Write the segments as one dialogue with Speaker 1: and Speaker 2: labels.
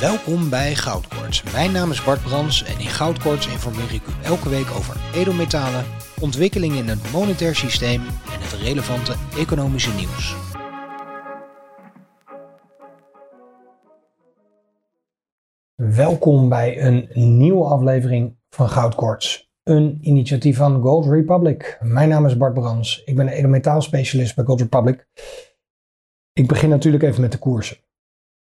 Speaker 1: Welkom bij Goudkoorts. Mijn naam is Bart Brans en in Goudkoorts informeer ik u elke week over edelmetalen, ontwikkelingen in het monetair systeem en het relevante economische nieuws. Welkom bij een nieuwe aflevering van Goudkoorts, een initiatief van Gold Republic. Mijn naam is Bart Brans, ik ben edelmetaalspecialist bij Gold Republic. Ik begin natuurlijk even met de koersen.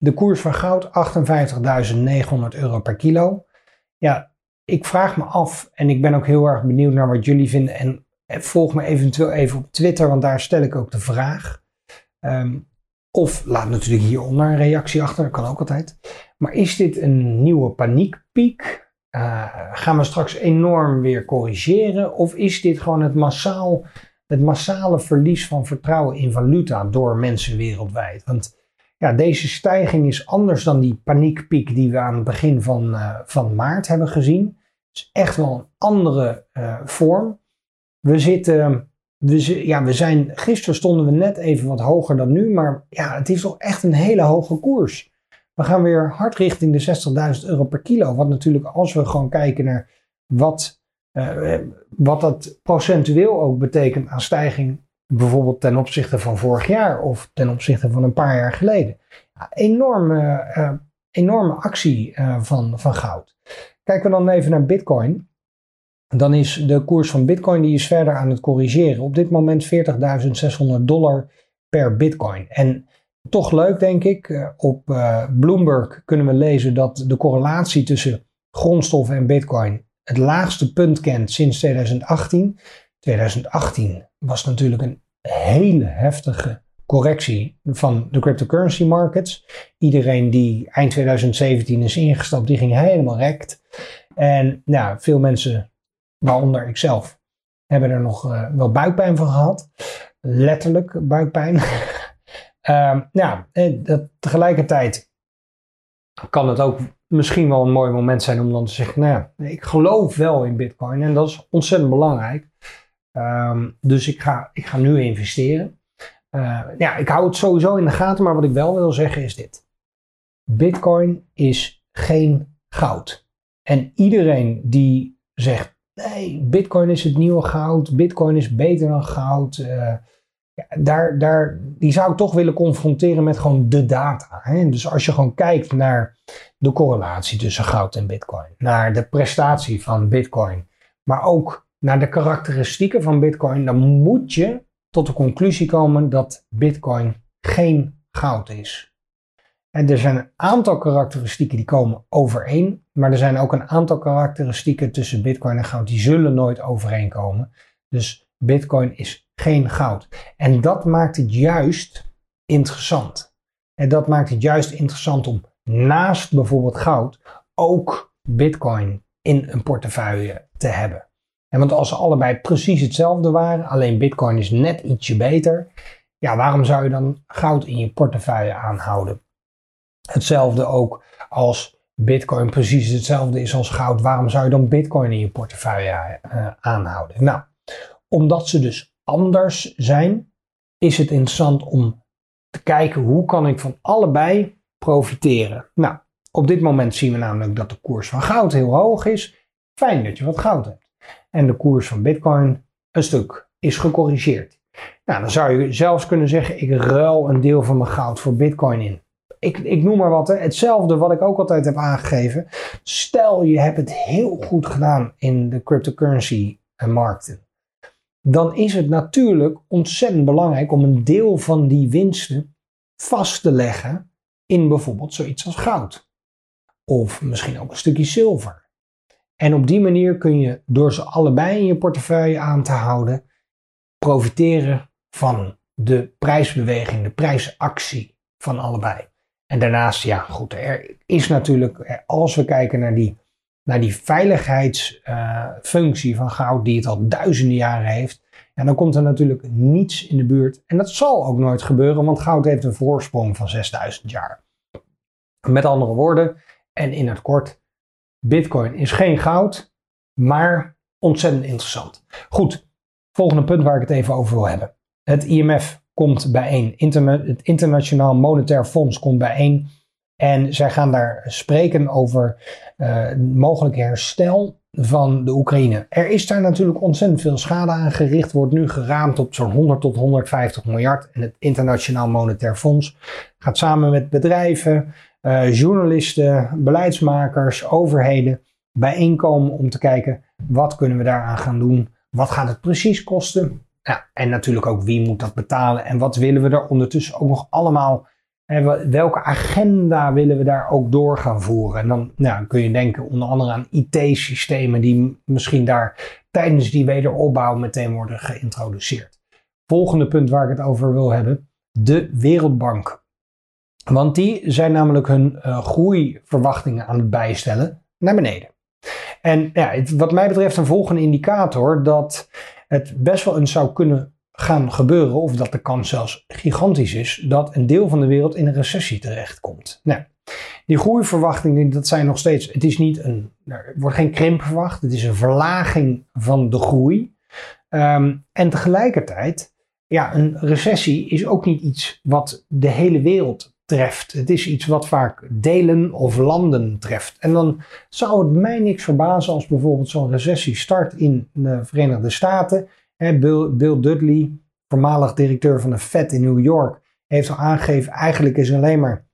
Speaker 1: De koers van goud 58.900 euro per kilo. Ja, ik vraag me af en ik ben ook heel erg benieuwd naar wat jullie vinden. En volg me eventueel even op Twitter, want daar stel ik ook de vraag. Ehm, of laat natuurlijk hieronder een reactie achter, dat kan ook altijd. Maar is dit een nieuwe paniekpiek? Uh, gaan we straks enorm weer corrigeren? Of is dit gewoon het, massaal, het massale verlies van vertrouwen in valuta door mensen wereldwijd? Want ja, deze stijging is anders dan die paniekpiek die we aan het begin van, uh, van maart hebben gezien. Het is echt wel een andere uh, vorm. We zitten, we, ja, we zijn, gisteren stonden we net even wat hoger dan nu, maar ja, het is toch echt een hele hoge koers. We gaan weer hard richting de 60.000 euro per kilo. Wat natuurlijk, als we gewoon kijken naar wat, uh, wat dat procentueel ook betekent aan stijging bijvoorbeeld ten opzichte van vorig jaar of ten opzichte van een paar jaar geleden. Enorme, uh, enorme actie uh, van, van goud. Kijken we dan even naar Bitcoin. Dan is de koers van Bitcoin die is verder aan het corrigeren. Op dit moment 40.600 dollar per Bitcoin. En toch leuk denk ik. Uh, op Bloomberg kunnen we lezen dat de correlatie tussen grondstoffen en Bitcoin het laagste punt kent sinds 2018. 2018 was natuurlijk een hele heftige correctie van de cryptocurrency markets. Iedereen die eind 2017 is ingestapt, die ging helemaal rekt. En nou, veel mensen, waaronder ikzelf, hebben er nog uh, wel buikpijn van gehad. Letterlijk buikpijn. uh, nou, dat, tegelijkertijd kan het ook misschien wel een mooi moment zijn om dan te zeggen, nou ik geloof wel in bitcoin en dat is ontzettend belangrijk. Um, dus ik ga, ik ga nu investeren. Uh, ja, ik hou het sowieso in de gaten, maar wat ik wel wil zeggen is dit. Bitcoin is geen goud. En iedereen die zegt, nee, Bitcoin is het nieuwe goud, Bitcoin is beter dan goud, uh, ja, daar, daar, die zou ik toch willen confronteren met gewoon de data. Hè? Dus als je gewoon kijkt naar de correlatie tussen goud en Bitcoin, naar de prestatie van Bitcoin, maar ook naar de karakteristieken van Bitcoin, dan moet je tot de conclusie komen dat Bitcoin geen goud is. En er zijn een aantal karakteristieken die komen overeen, maar er zijn ook een aantal karakteristieken tussen Bitcoin en goud die zullen nooit overeenkomen. Dus Bitcoin is geen goud. En dat maakt het juist interessant. En dat maakt het juist interessant om naast bijvoorbeeld goud ook Bitcoin in een portefeuille te hebben. En want als ze allebei precies hetzelfde waren, alleen Bitcoin is net ietsje beter, ja, waarom zou je dan goud in je portefeuille aanhouden? Hetzelfde ook als Bitcoin precies hetzelfde is als goud, waarom zou je dan Bitcoin in je portefeuille uh, aanhouden? Nou, omdat ze dus anders zijn, is het interessant om te kijken hoe kan ik van allebei profiteren. Nou, op dit moment zien we namelijk dat de koers van goud heel hoog is. Fijn dat je wat goud hebt en de koers van Bitcoin een stuk is gecorrigeerd. Nou, dan zou je zelfs kunnen zeggen: ik ruil een deel van mijn goud voor Bitcoin in. Ik, ik noem maar wat, hetzelfde wat ik ook altijd heb aangegeven. Stel je hebt het heel goed gedaan in de cryptocurrency markten. Dan is het natuurlijk ontzettend belangrijk om een deel van die winsten vast te leggen in bijvoorbeeld zoiets als goud. Of misschien ook een stukje zilver. En op die manier kun je door ze allebei in je portefeuille aan te houden, profiteren van de prijsbeweging, de prijsactie van allebei. En daarnaast, ja goed, er is natuurlijk, als we kijken naar die, naar die veiligheidsfunctie uh, van goud, die het al duizenden jaren heeft, ja, dan komt er natuurlijk niets in de buurt. En dat zal ook nooit gebeuren, want goud heeft een voorsprong van 6000 jaar. Met andere woorden, en in het kort, Bitcoin is geen goud, maar ontzettend interessant. Goed, volgende punt waar ik het even over wil hebben. Het IMF komt bijeen. Het Internationaal Monetair Fonds komt bijeen En zij gaan daar spreken over uh, mogelijk herstel van de Oekraïne. Er is daar natuurlijk ontzettend veel schade aan gericht. Wordt nu geraamd op zo'n 100 tot 150 miljard. En het Internationaal Monetair Fonds gaat samen met bedrijven, uh, journalisten, beleidsmakers, overheden bijeenkomen om te kijken wat kunnen we daaraan gaan doen. Wat gaat het precies kosten? Ja, en natuurlijk ook wie moet dat betalen en wat willen we er ondertussen ook nog allemaal en welke agenda willen we daar ook door gaan voeren? En dan nou, kun je denken onder andere aan IT-systemen die misschien daar tijdens die wederopbouw meteen worden geïntroduceerd. Volgende punt waar ik het over wil hebben, de Wereldbank. Want die zijn namelijk hun uh, groeiverwachtingen aan het bijstellen naar beneden. En ja, het, wat mij betreft een volgende indicator dat het best wel eens zou kunnen gaan gebeuren, of dat de kans zelfs gigantisch is, dat een deel van de wereld in een recessie terechtkomt. Nou, die groeiverwachtingen, dat zijn nog steeds, het is niet een, er wordt geen krimp verwacht, het is een verlaging van de groei. Um, en tegelijkertijd, ja, een recessie is ook niet iets wat de hele wereld treft. Het is iets wat vaak delen of landen treft. En dan zou het mij niks verbazen als bijvoorbeeld zo'n recessie start in de Verenigde Staten Bill, Dudley, voormalig directeur van de Fed in New York, heeft al aangegeven, eigenlijk is alleen maar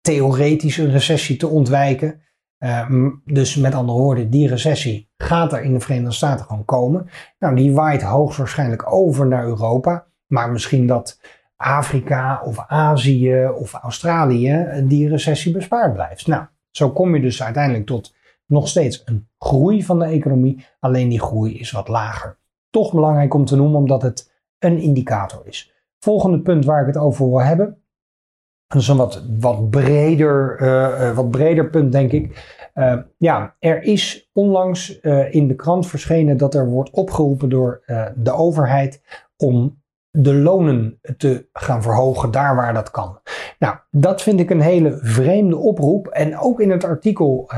Speaker 1: theoretisch een recessie te ontwijken. Uh, dus met andere woorden, die recessie gaat er in de Verenigde Staten gewoon komen. Nou, die waait hoogstwaarschijnlijk over naar Europa. Maar misschien dat Afrika of Azië of Australië die recessie bespaard blijft. Nou, zo kom je dus uiteindelijk tot nog steeds een groei van de economie. Alleen die groei is wat lager toch belangrijk om te noemen, omdat het een indicator is. Volgende punt waar ik het over wil hebben. Dat is een wat, wat, breder, uh, wat breder punt, denk ik. Uh, ja, er is onlangs in de krant verschenen dat er wordt opgeroepen door de overheid om de lonen te gaan verhogen daar waar dat kan. Nou, dat vind ik een hele vreemde oproep. En ook in het artikel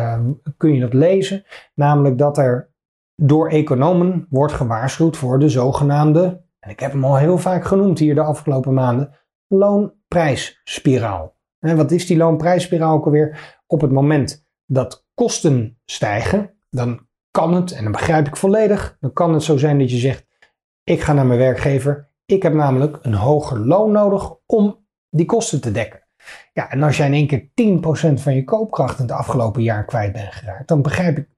Speaker 1: kun je dat lezen. Namelijk dat er door economen wordt gewaarschuwd voor de zogenaamde, en ik heb hem al heel vaak genoemd hier de afgelopen maanden, loonprijsspiraal. En wat is die loonprijsspiraal ook alweer? Op het moment dat kosten stijgen, dan kan het, en dan begrijp ik volledig, dan kan het zo zijn dat je zegt, ik ga naar mijn werkgever, ik heb namelijk een hoger loon nodig om die kosten te dekken. Ja, en als jij in één keer 10% van je koopkracht in het afgelopen jaar kwijt bent geraakt, dan begrijp ik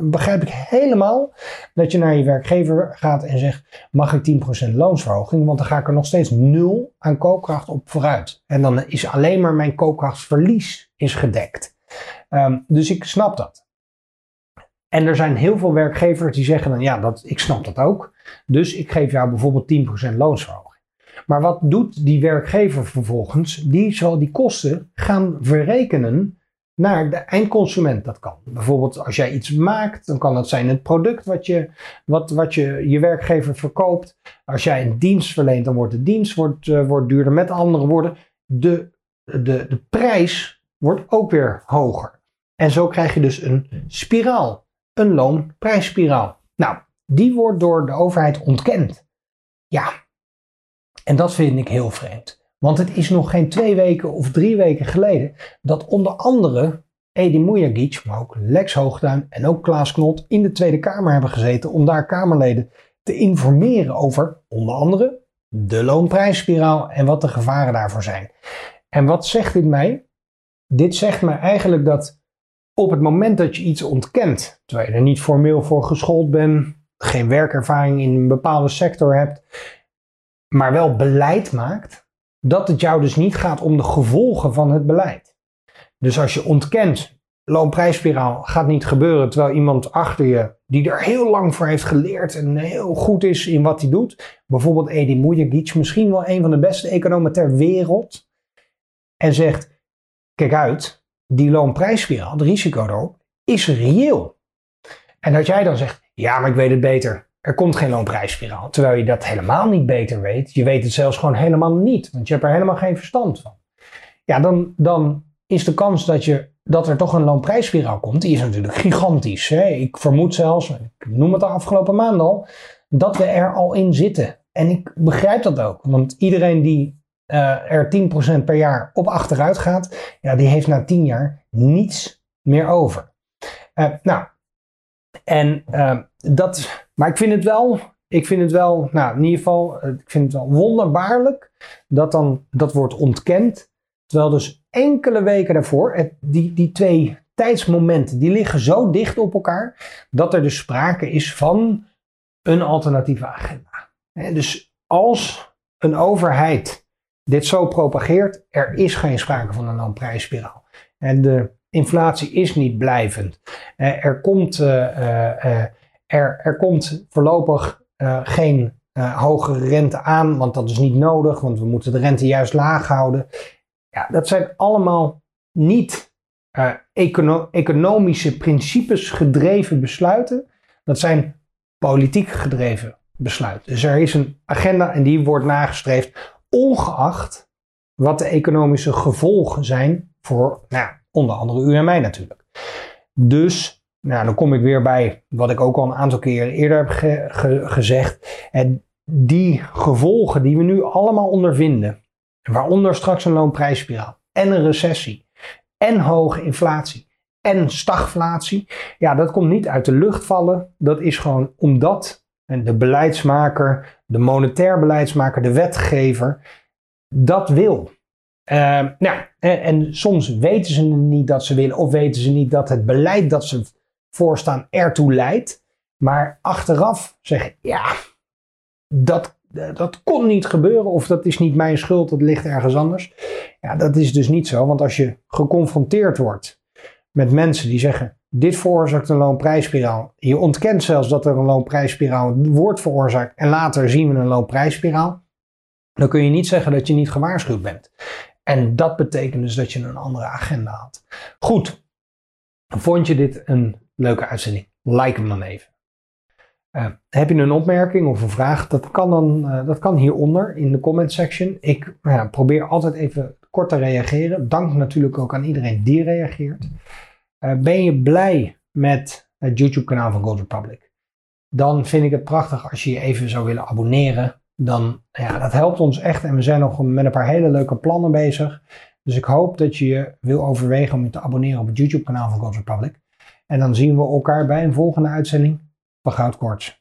Speaker 1: begrijp ik helemaal dat je naar je werkgever gaat en zegt: mag ik 10% loonsverhoging? Want dan ga ik er nog steeds nul aan koopkracht op vooruit. En dan is alleen maar mijn koopkrachtsverlies is gedekt. Um, dus ik snap dat. En er zijn heel veel werkgevers die zeggen dan ja, dat, ik snap dat ook. Dus ik geef jou bijvoorbeeld 10% loonsverhoging. Maar wat doet die werkgever vervolgens? Die zal die kosten gaan verrekenen naar de eindconsument. Dat kan. Bijvoorbeeld als jij iets maakt, dan kan dat zijn het product wat je, wat, wat je, je werkgever verkoopt. Als jij een dienst verleent, dan wordt de dienst wordt, uh, wordt duurder. Met andere woorden, de, de, de prijs wordt ook weer hoger. En zo krijg je dus een spiraal, een loonprijsspiraal. Nou, die wordt door de overheid ontkend. Ja, en dat vind ik heel vreemd. Want het is nog geen twee weken of drie weken geleden dat onder andere Edi Mujagic, maar ook Lex Hoogduin en ook Klaas Knot in de Tweede Kamer hebben gezeten om daar Kamerleden te informeren over onder andere de loonprijsspiraal en wat de gevaren daarvoor zijn. En wat zegt dit mij? Dit zegt mij eigenlijk dat op het moment dat je iets ontkent, terwijl je er niet formeel voor geschoold bent, geen werkervaring in een bepaalde sector hebt, maar wel beleid maakt, dat het jou dus niet gaat om de gevolgen van het beleid. Dus als je ontkent, loonprijsspiraal gaat niet gebeuren, terwijl iemand achter je, die er heel lang voor heeft geleerd en heel goed is in wat hij doet, bijvoorbeeld Edi Mujagic, misschien wel een van de beste economen ter wereld, en zegt, kijk uit, die loonprijsspiraal, het risico erop, is reëel. En dat jij dan zegt, ja, maar ik weet het beter. Er komt geen loonprijsspiraal. Terwijl je dat helemaal niet beter weet. Je weet het zelfs gewoon helemaal niet. Want je hebt er helemaal geen verstand van. Ja, dan, dan is de kans dat, je, dat er toch een loonprijsspiraal komt, die is natuurlijk gigantisch. Hè? Ik vermoed zelfs, ik noem het de afgelopen maand al, dat we er al in zitten. En ik begrijp dat ook. Want iedereen die uh, er 10% per jaar op achteruit gaat, ja, die heeft na 10 jaar niets meer over. Uh, nou, en uh, dat, maar ik vind het wel, ik vind het wel, nou in ieder geval, ik vind het wel wonderbaarlijk dat dan dat wordt ontkend. Terwijl dus enkele weken daarvoor, die, die twee tijdsmomenten, die liggen zo dicht op elkaar, dat er dus sprake is van een alternatieve agenda. dus als een overheid dit zo propageert, er is geen sprake van een loonprijsspiraal. En de inflatie is niet blijvend. Eh, er, komt, uh, er, er komt voorlopig geen hogere rente aan, want dat is niet nodig, want we moeten de rente juist laag houden. Ja, dat zijn allemaal niet econo economische principes gedreven besluiten. Dat zijn politiek gedreven besluiten. Dus er is een agenda en die wordt nagestreefd ongeacht wat de economische gevolgen zijn voor nou, onder andere u en mij natuurlijk. Dus nou, dan kom ik weer bij wat ik ook al een aantal keren eerder heb gezegd. En die gevolgen die we nu allemaal ondervinden, waaronder straks een loonprijsspiraal en een recessie en hoge inflatie en stagflatie, ja, dat komt niet uit de lucht vallen. Dat is gewoon omdat de beleidsmaker, de monetair beleidsmaker, de wetgever, dat wil. Uh, nou, en, en, soms weten ze niet dat ze willen, of weten ze niet dat het beleid dat ze voorstaan ertoe leidt. Maar achteraf zeggen, ja, dat, dat kon niet gebeuren, of dat is niet mijn schuld, dat ligt ergens anders. Ja, dat is dus niet zo, want als je geconfronteerd wordt met mensen die zeggen, dit veroorzaakt een loonprijsspiraal. Je ontkent zelfs dat er een loonprijsspiraal wordt veroorzaakt en later zien we een loonprijsspiraal. Dan kun je niet zeggen dat je niet gewaarschuwd bent. En dat betekent dus dat je een andere agenda had. Goed, vond je dit een leuke uitzending? Like hem dan even. Uh, heb je een opmerking of een vraag? Dat kan dan uh, dat kan hieronder in de comment section. Ik probeer altijd even kort te reageren. Dank natuurlijk ook aan iedereen die reageert. Uh, ben je blij met het YouTube kanaal van Gold Republic? Dan vind ik het prachtig als je je even zou willen abonneren. Dan, ja, dat helpt ons echt en we zijn nog met een paar hele leuke plannen bezig. Dus ik hoop dat je je wil overwegen om je te abonneren op het YouTube kanaal van Gold Republic. En dan zien we elkaar bij een volgende uitzending van Goudkoorts.